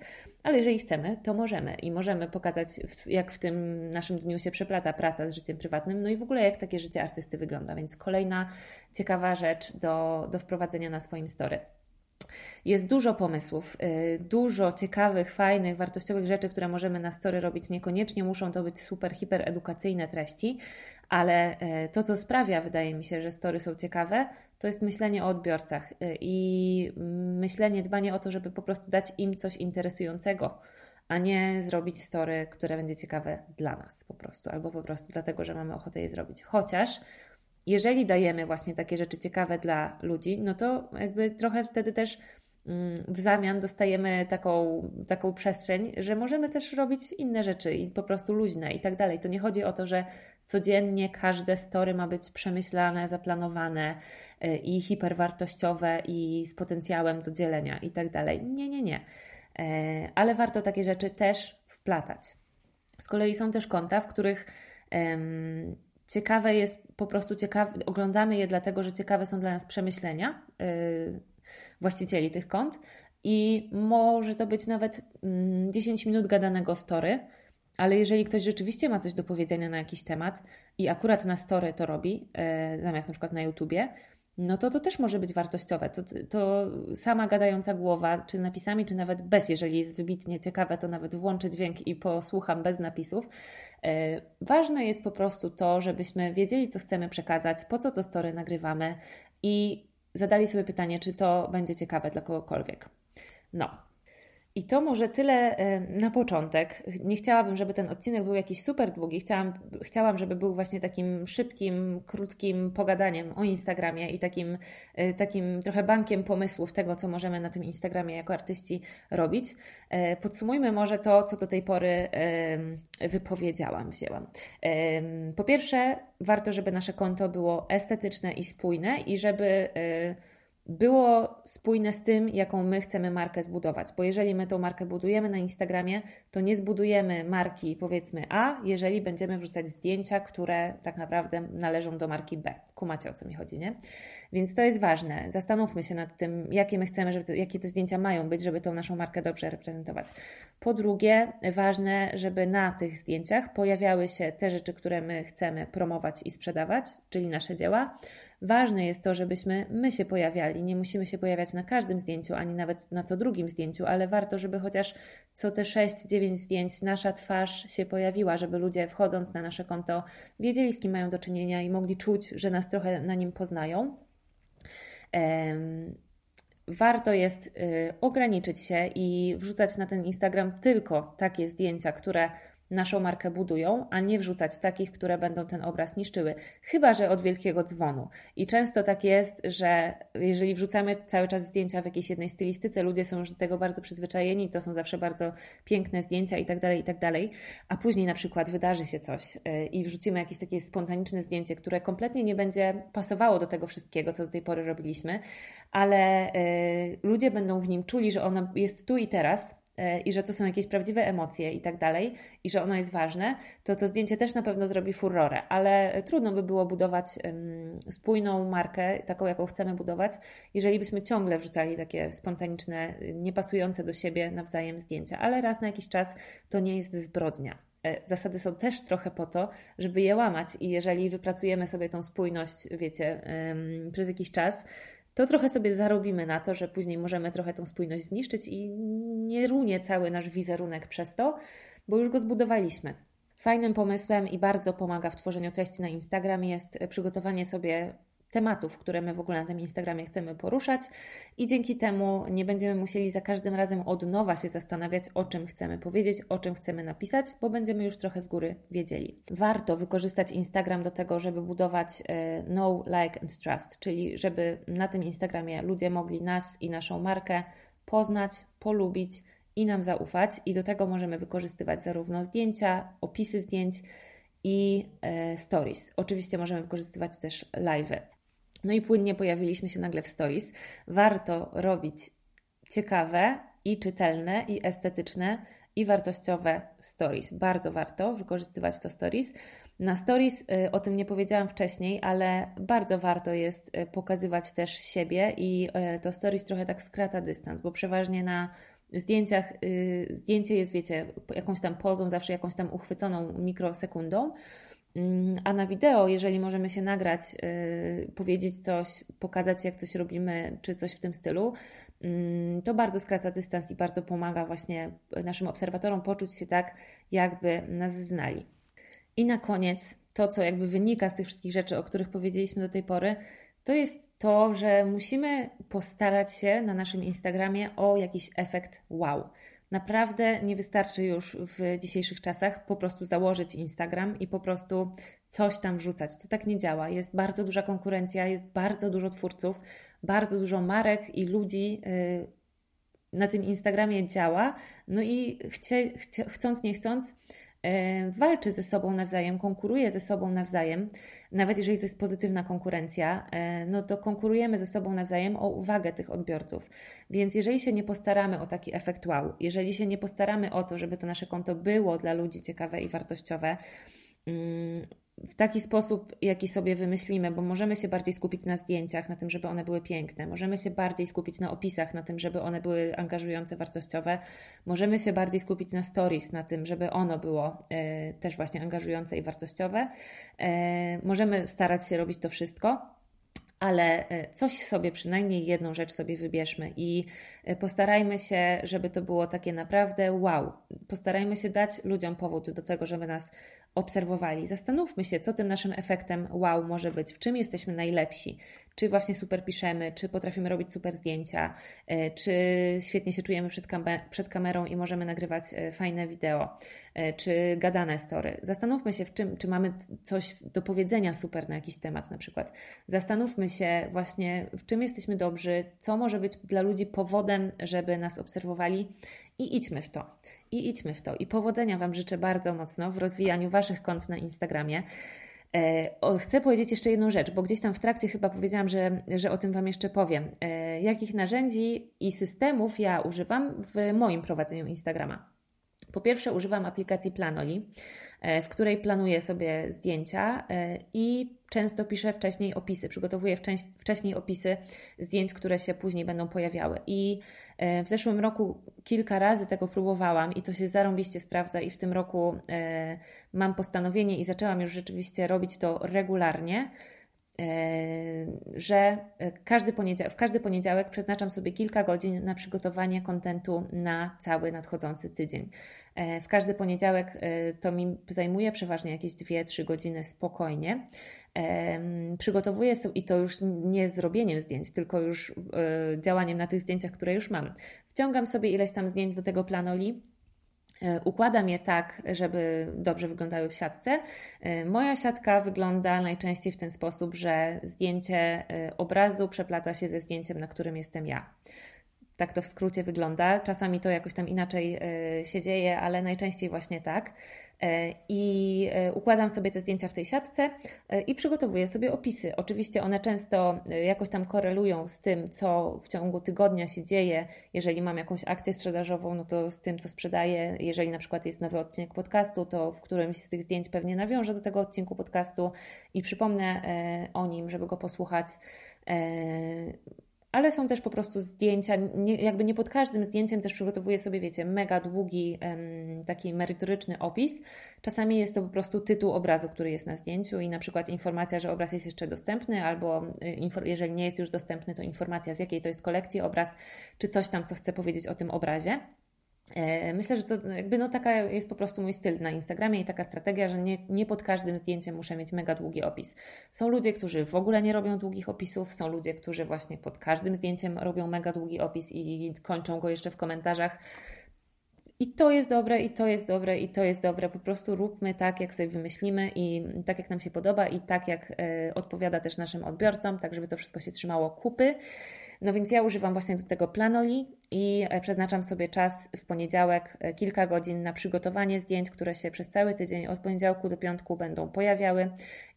ale jeżeli chcemy, to możemy i możemy pokazać, jak w tym naszym dniu się przeplata praca z życiem prywatnym, no i w ogóle jak takie życie artysty wygląda. Więc kolejna ciekawa rzecz do, do wprowadzenia na swoim story. Jest dużo pomysłów, y, dużo ciekawych, fajnych, wartościowych rzeczy, które możemy na story robić. Niekoniecznie muszą to być super, hiper edukacyjne treści, ale y, to, co sprawia, wydaje mi się, że story są ciekawe, to jest myślenie o odbiorcach y, i myślenie, dbanie o to, żeby po prostu dać im coś interesującego, a nie zrobić story, które będzie ciekawe dla nas po prostu, albo po prostu dlatego, że mamy ochotę je zrobić. Chociaż jeżeli dajemy właśnie takie rzeczy ciekawe dla ludzi, no to jakby trochę wtedy też mm, w zamian dostajemy taką, taką przestrzeń, że możemy też robić inne rzeczy i po prostu luźne i tak dalej. To nie chodzi o to, że codziennie każde story ma być przemyślane, zaplanowane y, i hiperwartościowe i z potencjałem do dzielenia i tak dalej. Nie, nie, nie. E, ale warto takie rzeczy też wplatać. Z kolei są też konta, w których ciekawe jest po prostu ciekawe, oglądamy je dlatego, że ciekawe są dla nas przemyślenia yy, właścicieli tych kont i może to być nawet 10 mm, minut gadanego story, ale jeżeli ktoś rzeczywiście ma coś do powiedzenia na jakiś temat i akurat na story to robi, yy, zamiast na przykład na YouTubie, no to to też może być wartościowe. To, to sama gadająca głowa, czy napisami, czy nawet bez, jeżeli jest wybitnie ciekawe, to nawet włączę dźwięk i posłucham bez napisów. E, ważne jest po prostu to, żebyśmy wiedzieli, co chcemy przekazać, po co to story nagrywamy i zadali sobie pytanie, czy to będzie ciekawe dla kogokolwiek. No, i to może tyle e, na początek. Nie chciałabym, żeby ten odcinek był jakiś super długi. Chciałam, chciałam, żeby był właśnie takim szybkim, krótkim pogadaniem o Instagramie i takim, e, takim trochę bankiem pomysłów tego, co możemy na tym Instagramie jako artyści robić. E, podsumujmy może to, co do tej pory wypowiedziałam, wzięłam. Po pierwsze, warto, żeby nasze konto było estetyczne i spójne i żeby było spójne z tym, jaką my chcemy markę zbudować. Bo jeżeli my tą markę budujemy na Instagramie, to nie zbudujemy marki powiedzmy A, jeżeli będziemy wrzucać zdjęcia, które tak naprawdę należą do marki B. Kumacie o co mi chodzi, nie? Więc to jest ważne. Zastanówmy się nad tym, jakie my chcemy, żeby jakie te zdjęcia mają być, żeby tą naszą markę dobrze reprezentować. Po drugie, ważne, żeby na tych zdjęciach pojawiały się te rzeczy, które my chcemy promować i sprzedawać, czyli nasze dzieła Ważne jest to, żebyśmy my się pojawiali. Nie musimy się pojawiać na każdym zdjęciu, ani nawet na co drugim zdjęciu, ale warto, żeby chociaż co te 6-9 zdjęć nasza twarz się pojawiła, żeby ludzie wchodząc na nasze konto wiedzieli, z kim mają do czynienia i mogli czuć, że nas trochę na nim poznają. Warto jest y, ograniczyć się i wrzucać na ten Instagram tylko takie zdjęcia, które naszą markę budują, a nie wrzucać takich, które będą ten obraz niszczyły. Chyba, że od wielkiego dzwonu. I często tak jest, że jeżeli wrzucamy cały czas zdjęcia w jakiejś jednej stylistyce, ludzie są już do tego bardzo przyzwyczajeni, to są zawsze bardzo piękne zdjęcia i tak dalej, i tak dalej, a później na przykład wydarzy się coś y, i wrzucimy jakieś takie spontaniczne zdjęcie, które kompletnie nie będzie pasowało do tego wszystkiego, co do tej pory robiliśmy, ale y, ludzie będą w nim czuli, że ono jest tu i teraz, i że to są jakieś prawdziwe emocje i tak dalej, i że ono jest ważne, to to zdjęcie też na pewno zrobi furorę, ale trudno by było budować spójną markę, taką jaką chcemy budować, jeżeli byśmy ciągle wrzucali takie spontaniczne, niepasujące do siebie nawzajem zdjęcia, ale raz na jakiś czas to nie jest zbrodnia. E, zasady są też trochę po to, żeby je łamać, i jeżeli wypracujemy sobie tą spójność, wiecie, przez jakiś czas, to trochę sobie zarobimy na to, że później możemy trochę tą spójność zniszczyć i nie runie cały nasz wizerunek przez to, bo już go zbudowaliśmy. Fajnym pomysłem i bardzo pomaga w tworzeniu treści na Instagram jest przygotowanie sobie tematów, które my w ogóle na tym Instagramie chcemy poruszać i dzięki temu nie będziemy musieli za każdym razem od nowa się zastanawiać, o czym chcemy powiedzieć, o czym chcemy napisać, bo będziemy już trochę z góry wiedzieli. Warto wykorzystać Instagram do tego, żeby budować e, know, like and trust, czyli żeby na tym Instagramie ludzie mogli nas i naszą markę poznać, polubić i nam zaufać i do tego możemy wykorzystywać zarówno zdjęcia, opisy zdjęć, i e, stories. Oczywiście możemy wykorzystywać też live. No i płynnie pojawiliśmy się nagle w stories. Warto robić ciekawe i czytelne i estetyczne i wartościowe stories. Bardzo warto wykorzystywać to stories. Na stories y, o tym nie powiedziałam wcześniej, ale bardzo warto jest y, pokazywać też siebie i y, to stories trochę tak skraca dystans, bo przeważnie na zdjęciach, zdjęcie jest, wiecie, jakąś tam pozą, zawsze jakąś tam uchwyconą mikrosekundą, a na wideo, jeżeli możemy się nagrać, powiedzieć coś, pokazać jak coś robimy, czy coś w tym stylu, mm, to bardzo skraca dystans i bardzo pomaga właśnie naszym obserwatorom poczuć się tak, jakby nas znali. I na koniec, to co jakby wynika z tych wszystkich rzeczy, o których powiedzieliśmy do tej pory, to jest to, że musimy postarać się na naszym Instagramie o jakiś efekt wow. Naprawdę nie wystarczy już w dzisiejszych czasach po prostu założyć Instagram i po prostu coś tam wrzucać. To tak nie działa. Jest bardzo duża konkurencja, jest bardzo dużo twórców, bardzo dużo marek i ludzi y, na tym Instagramie działa. No i chcie, chcie, chcąc, nie chcąc, walczy ze sobą nawzajem, konkuruje ze sobą nawzajem, nawet jeżeli to jest pozytywna konkurencja, e, no to konkurujemy ze sobą nawzajem o uwagę tych odbiorców. Więc jeżeli się nie postaramy o taki efekt wow, jeżeli się nie postaramy o to, żeby to nasze konto było dla ludzi ciekawe i wartościowe, mm, w taki sposób, jaki sobie wymyślimy, bo możemy się bardziej skupić na zdjęciach, na tym, żeby one były piękne, możemy się bardziej skupić na opisach, na tym, żeby one były angażujące, wartościowe, możemy się bardziej skupić na stories, na tym, żeby ono było e, też właśnie angażujące i wartościowe. E, możemy starać się robić to wszystko, ale e, coś sobie, przynajmniej jedną rzecz sobie wybierzmy i postarajmy się, żeby to było takie naprawdę wow. Postarajmy się dać ludziom powód do tego, żeby nas obserwowali. Zastanówmy się, co tym naszym efektem wow może być, w czym jesteśmy najlepsi. Czy właśnie super piszemy, czy potrafimy robić super zdjęcia, e, czy świetnie się czujemy przed, przed kamerą i możemy nagrywać fajne wideo, czy gadane story. Zastanówmy się, w czym, czy mamy coś do powiedzenia super na jakiś temat na przykład. Zastanówmy się właśnie, w czym jesteśmy dobrzy, co może być dla ludzi powodem, żeby nas obserwowali i idźmy w to. I idźmy w to. I powodzenia Wam życzę bardzo mocno w rozwijaniu Waszych kont na Instagramie. E, chcę powiedzieć jeszcze jedną rzecz, bo gdzieś tam w trakcie chyba powiedziałam, że, że o tym Wam jeszcze powiem. E, jakich narzędzi i systemów ja używam w moim prowadzeniu Instagrama. Po pierwsze, używam aplikacji Planoli. E, w której planuję sobie zdjęcia e, i często piszę wcześniej opisy, przygotowuję wcześniej opisy zdjęć, które się później będą pojawiały. I e, w zeszłym roku kilka razy tego próbowałam i to się zarąbiście sprawdza i w tym roku mam postanowienie i zaczęłam już rzeczywiście robić to regularnie że każdy w każdy poniedziałek przeznaczam sobie kilka godzin na przygotowanie kontentu na cały nadchodzący tydzień. E, w każdy poniedziałek e, to mi zajmuje przeważnie jakieś 2-3 godziny spokojnie. Przygotowuję i to już nie zrobieniem zdjęć, tylko już e, działaniem na tych zdjęciach, które już mam. Wciągam sobie ileś tam zdjęć do tego planoli. Układam je tak, żeby dobrze wyglądały w siatce. Moja siatka wygląda najczęściej w ten sposób, że zdjęcie obrazu przeplata się ze zdjęciem, na którym jestem ja. Tak to w skrócie wygląda. Czasami to jakoś tam inaczej e, się dzieje, ale najczęściej właśnie tak. E, I e, układam sobie te zdjęcia w tej siatce i przygotowuję sobie opisy. Oczywiście one często jakoś tam korelują z tym, co w ciągu tygodnia się dzieje. Jeżeli mam jakąś akcję sprzedażową, no to z tym, co sprzedaję. Jeżeli na przykład jest nowy odcinek podcastu, to w którymś z tych zdjęć pewnie nawiążę do tego odcinku podcastu i przypomnę o nim, żeby go posłuchać ale są też po prostu zdjęcia, nie, jakby nie pod każdym zdjęciem też przygotowuję sobie, wiecie, mega długi, taki merytoryczny opis. Czasami jest to po prostu tytuł obrazu, który jest na zdjęciu i na przykład informacja, że obraz jest jeszcze dostępny, albo y, jeżeli nie jest już dostępny, to informacja z jakiej to jest kolekcji obraz, czy coś tam, co chcę powiedzieć o tym obrazie. E, myślę, że to jakby no taka jest po prostu mój styl na Instagramie i taka strategia, że nie, nie pod każdym zdjęciem muszę mieć mega długi opis. Są ludzie, którzy w ogóle nie robią długich opisów, są ludzie, którzy właśnie pod każdym zdjęciem robią mega długi opis i kończą go jeszcze w komentarzach. I to jest dobre, i to jest dobre, i to jest dobre. Po prostu róbmy tak, jak sobie wymyślimy i tak, jak nam się podoba, i tak, jak y, odpowiada też naszym odbiorcom, tak, żeby to wszystko się trzymało kupy. No więc ja używam właśnie do tego Planoli i e, przeznaczam sobie czas w poniedziałek e, kilka godzin na przygotowanie zdjęć, które się przez cały tydzień od poniedziałku do piątku będą pojawiały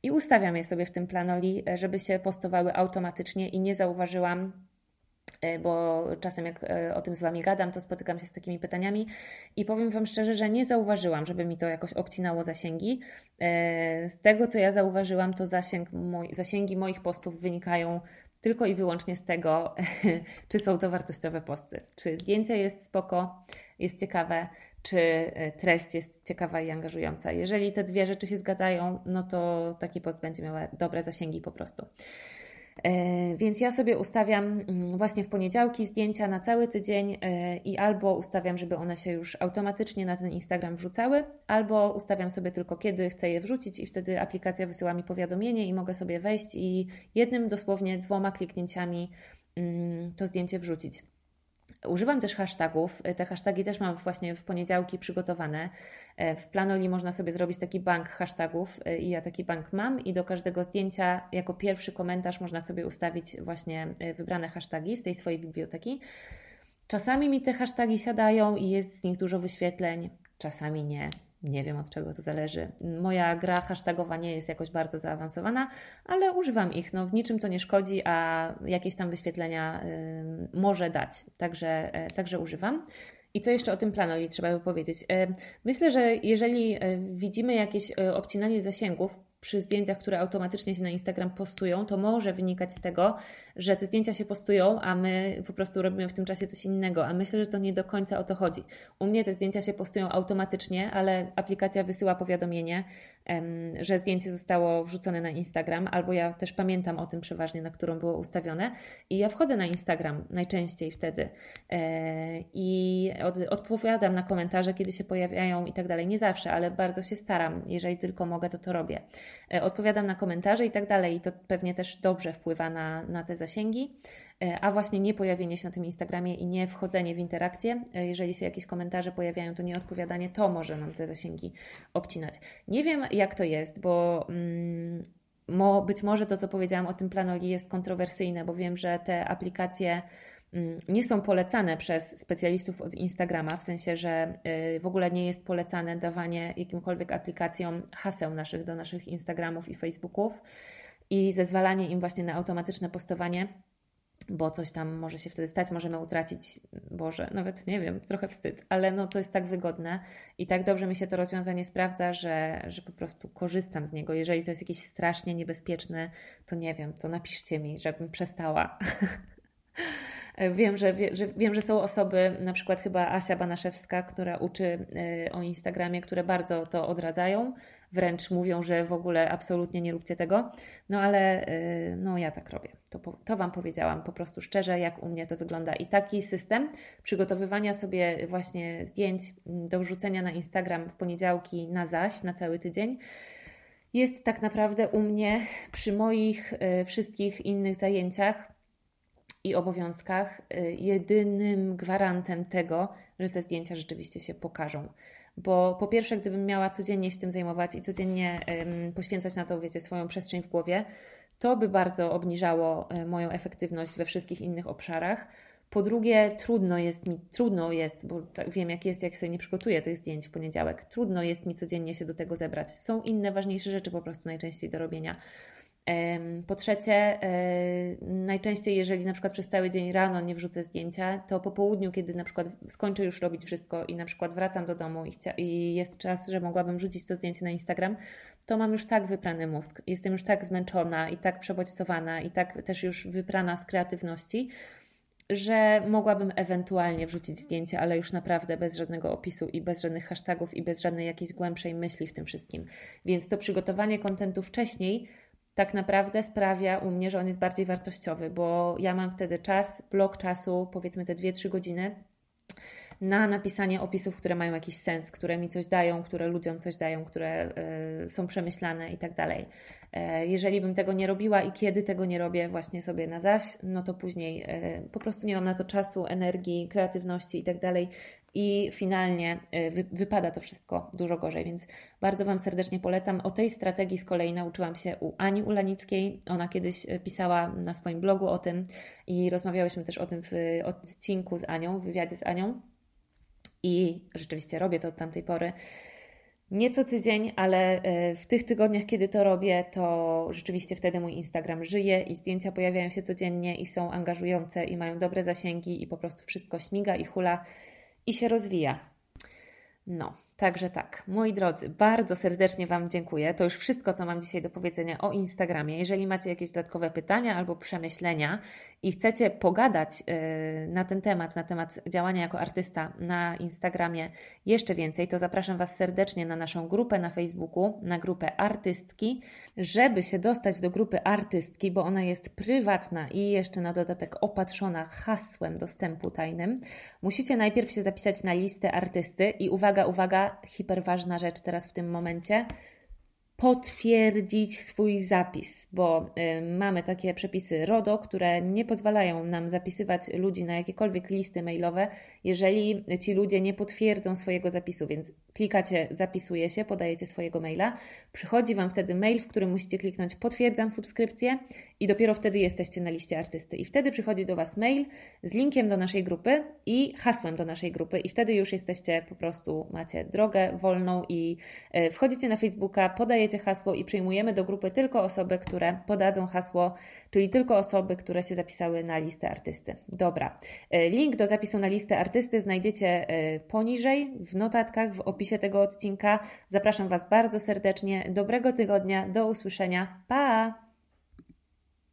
i ustawiam je sobie w tym Planoli, e, żeby się postowały automatycznie i nie zauważyłam bo czasem jak o tym z Wami gadam, to spotykam się z takimi pytaniami i powiem Wam szczerze, że nie zauważyłam, żeby mi to jakoś obcinało zasięgi. Z tego, co ja zauważyłam, to zasięg zasięgi moich postów wynikają tylko i wyłącznie z tego, *laughs* czy są to wartościowe posty. Czy zdjęcie jest spoko, jest ciekawe, czy e, treść jest ciekawa i angażująca. Jeżeli te dwie rzeczy się zgadzają, no to taki post będzie miał dobre zasięgi po prostu. E, więc ja sobie ustawiam mm, właśnie w poniedziałki zdjęcia na cały tydzień e, i albo ustawiam, żeby one się już automatycznie na ten Instagram wrzucały, albo ustawiam sobie tylko kiedy chcę je wrzucić i wtedy aplikacja wysyła mi powiadomienie i mogę sobie wejść i jednym dosłownie dwoma kliknięciami mm, to zdjęcie wrzucić. Używam też hashtagów. Te hasztagi też mam właśnie w poniedziałki przygotowane. E, w Planoli można sobie zrobić taki bank hashtagów e, i ja taki bank mam i do każdego zdjęcia jako pierwszy komentarz można sobie ustawić właśnie e, wybrane hasztagi z tej swojej biblioteki. Czasami mi te hasztagi siadają i jest z nich dużo wyświetleń, czasami nie. Nie wiem od czego to zależy. Moja gra hashtagowa nie jest jakoś bardzo zaawansowana, ale używam ich. No, w niczym to nie szkodzi, a jakieś tam wyświetlenia y, może dać. Także, y, także używam. I co jeszcze o tym planoli trzeba by powiedzieć? Y, myślę, że jeżeli y, widzimy jakieś obcinanie zasięgów, przy zdjęciach, które automatycznie się na Instagram postują, to może wynikać z tego, że te zdjęcia się postują, a my po prostu robimy w tym czasie coś innego. A myślę, że to nie do końca o to chodzi. U mnie te zdjęcia się postują automatycznie, ale aplikacja wysyła powiadomienie, że zdjęcie zostało wrzucone na Instagram, albo ja też pamiętam o tym przeważnie, na którą było ustawione. I ja wchodzę na Instagram najczęściej wtedy e, i odpowiadam na komentarze, kiedy się pojawiają i tak dalej. Nie zawsze, ale bardzo się staram. Jeżeli tylko mogę, to to robię. E, odpowiadam na komentarze i tak dalej, i to pewnie też dobrze wpływa na, na te zasięgi. E, a właśnie nie pojawienie się na tym Instagramie i nie wchodzenie w interakcję, e, jeżeli się jakieś komentarze pojawiają, to nie odpowiadanie, to może nam te zasięgi obcinać. Nie wiem, jak to jest, bo. Mm, być może to, co powiedziałam o tym planoli, jest kontrowersyjne, bo wiem, że te aplikacje Mm, nie są polecane przez specjalistów od Instagrama, w sensie, że y, w ogóle nie jest polecane dawanie jakimkolwiek aplikacjom haseł naszych do naszych Instagramów i Facebooków i zezwalanie im właśnie na automatyczne postowanie, bo coś tam może się wtedy stać, możemy utracić, Boże, nawet nie wiem, trochę wstyd, ale no to jest tak wygodne i tak dobrze mi się to rozwiązanie sprawdza, że, że po prostu korzystam z niego. Jeżeli to jest jakieś strasznie niebezpieczne, to nie wiem, to napiszcie mi, żebym przestała. *laughs* Wiem, że, że, wiem, że są osoby, na przykład chyba Asia Banaszewska, która uczy y, o Instagramie, które bardzo to odradzają, wręcz mówią, że w ogóle absolutnie nie róbcie tego. No ale y, no ja tak robię. To, to Wam powiedziałam po prostu szczerze, jak u mnie to wygląda. I taki system przygotowywania sobie właśnie zdjęć do wrzucenia na Instagram w poniedziałki na zaś, na cały tydzień, jest tak naprawdę u mnie przy moich y, wszystkich innych zajęciach i obowiązkach y, jedynym gwarantem tego, że te zdjęcia rzeczywiście się pokażą. Bo po pierwsze, gdybym miała codziennie się tym zajmować i codziennie poświęcać na to, wiecie, swoją przestrzeń w głowie, to by bardzo obniżało y, moją efektywność we wszystkich innych obszarach. Po drugie, trudno jest mi, trudno jest, bo tak wiem jak jest, jak sobie nie przygotuję tych zdjęć w poniedziałek, trudno jest mi codziennie się do tego zebrać. Są inne, ważniejsze rzeczy po prostu najczęściej do robienia. Po trzecie, najczęściej, jeżeli na przykład przez cały dzień rano nie wrzucę zdjęcia, to po południu, kiedy na przykład skończę już robić wszystko i na przykład wracam do domu i, i jest czas, że mogłabym wrzucić to zdjęcie na Instagram, to mam już tak wyprany mózg. Jestem już tak zmęczona i tak przebodźcowana i tak też już wyprana z kreatywności, że mogłabym ewentualnie wrzucić zdjęcie, ale już naprawdę bez żadnego opisu i bez żadnych hashtagów i bez żadnej jakiejś głębszej myśli w tym wszystkim. Więc to przygotowanie kontentu wcześniej tak naprawdę sprawia u mnie, że on jest bardziej wartościowy, bo ja mam wtedy czas, blok czasu, powiedzmy te 2-3 godziny, na napisanie opisów, które mają jakiś sens, które mi coś dają, które ludziom coś dają, które y, są przemyślane i tak dalej. E, jeżeli bym tego nie robiła i kiedy tego nie robię właśnie sobie na zaś, no to później e, po prostu nie mam na to czasu, energii, kreatywności i tak dalej. I finalnie wy, wypada to wszystko dużo gorzej, więc bardzo Wam serdecznie polecam. O tej strategii z kolei nauczyłam się u Ani Ulanickiej. Ona kiedyś pisała na swoim blogu o tym i rozmawiałyśmy też o tym w odcinku z Anią, w wywiadzie z Anią. I rzeczywiście robię to od tamtej pory nie co tydzień, ale e, w tych tygodniach, kiedy to robię, to rzeczywiście wtedy mój Instagram żyje i zdjęcia pojawiają się codziennie i są angażujące i mają dobre zasięgi i po prostu wszystko śmiga i hula i się rozwija. No, Także tak, moi drodzy, bardzo serdecznie Wam dziękuję. To już wszystko, co mam dzisiaj do powiedzenia o Instagramie. Jeżeli macie jakieś dodatkowe pytania albo przemyślenia i chcecie pogadać y, na ten temat, na temat działania jako artysta na Instagramie jeszcze więcej, to zapraszam Was serdecznie na naszą grupę na Facebooku, na grupę Artystki. Żeby się dostać do grupy Artystki, bo ona jest prywatna i jeszcze na dodatek opatrzona hasłem dostępu tajnym, musicie najpierw się zapisać na listę artysty i uwaga, uwaga, hiperważna rzecz teraz w tym momencie potwierdzić swój zapis, bo y, mamy takie przepisy RODO, które nie pozwalają nam zapisywać ludzi na jakiekolwiek listy mailowe, jeżeli ci ludzie nie potwierdzą swojego zapisu, więc klikacie zapisuje się, podajecie swojego maila, przychodzi Wam wtedy mail, w którym musicie kliknąć potwierdzam subskrypcję i dopiero wtedy jesteście na liście artysty. I wtedy przychodzi do Was mail z linkiem do naszej grupy i hasłem do naszej grupy i wtedy już jesteście po prostu, macie drogę wolną i y, wchodzicie na Facebooka, podajecie podajecie hasło i przyjmujemy do grupy tylko osoby, które podadzą hasło, czyli tylko osoby, które się zapisały na listę artysty. Dobra. E, link do zapisu na listę artysty znajdziecie e, poniżej w notatkach, w opisie tego odcinka. Zapraszam Was bardzo serdecznie. Dobrego tygodnia, do usłyszenia. Pa!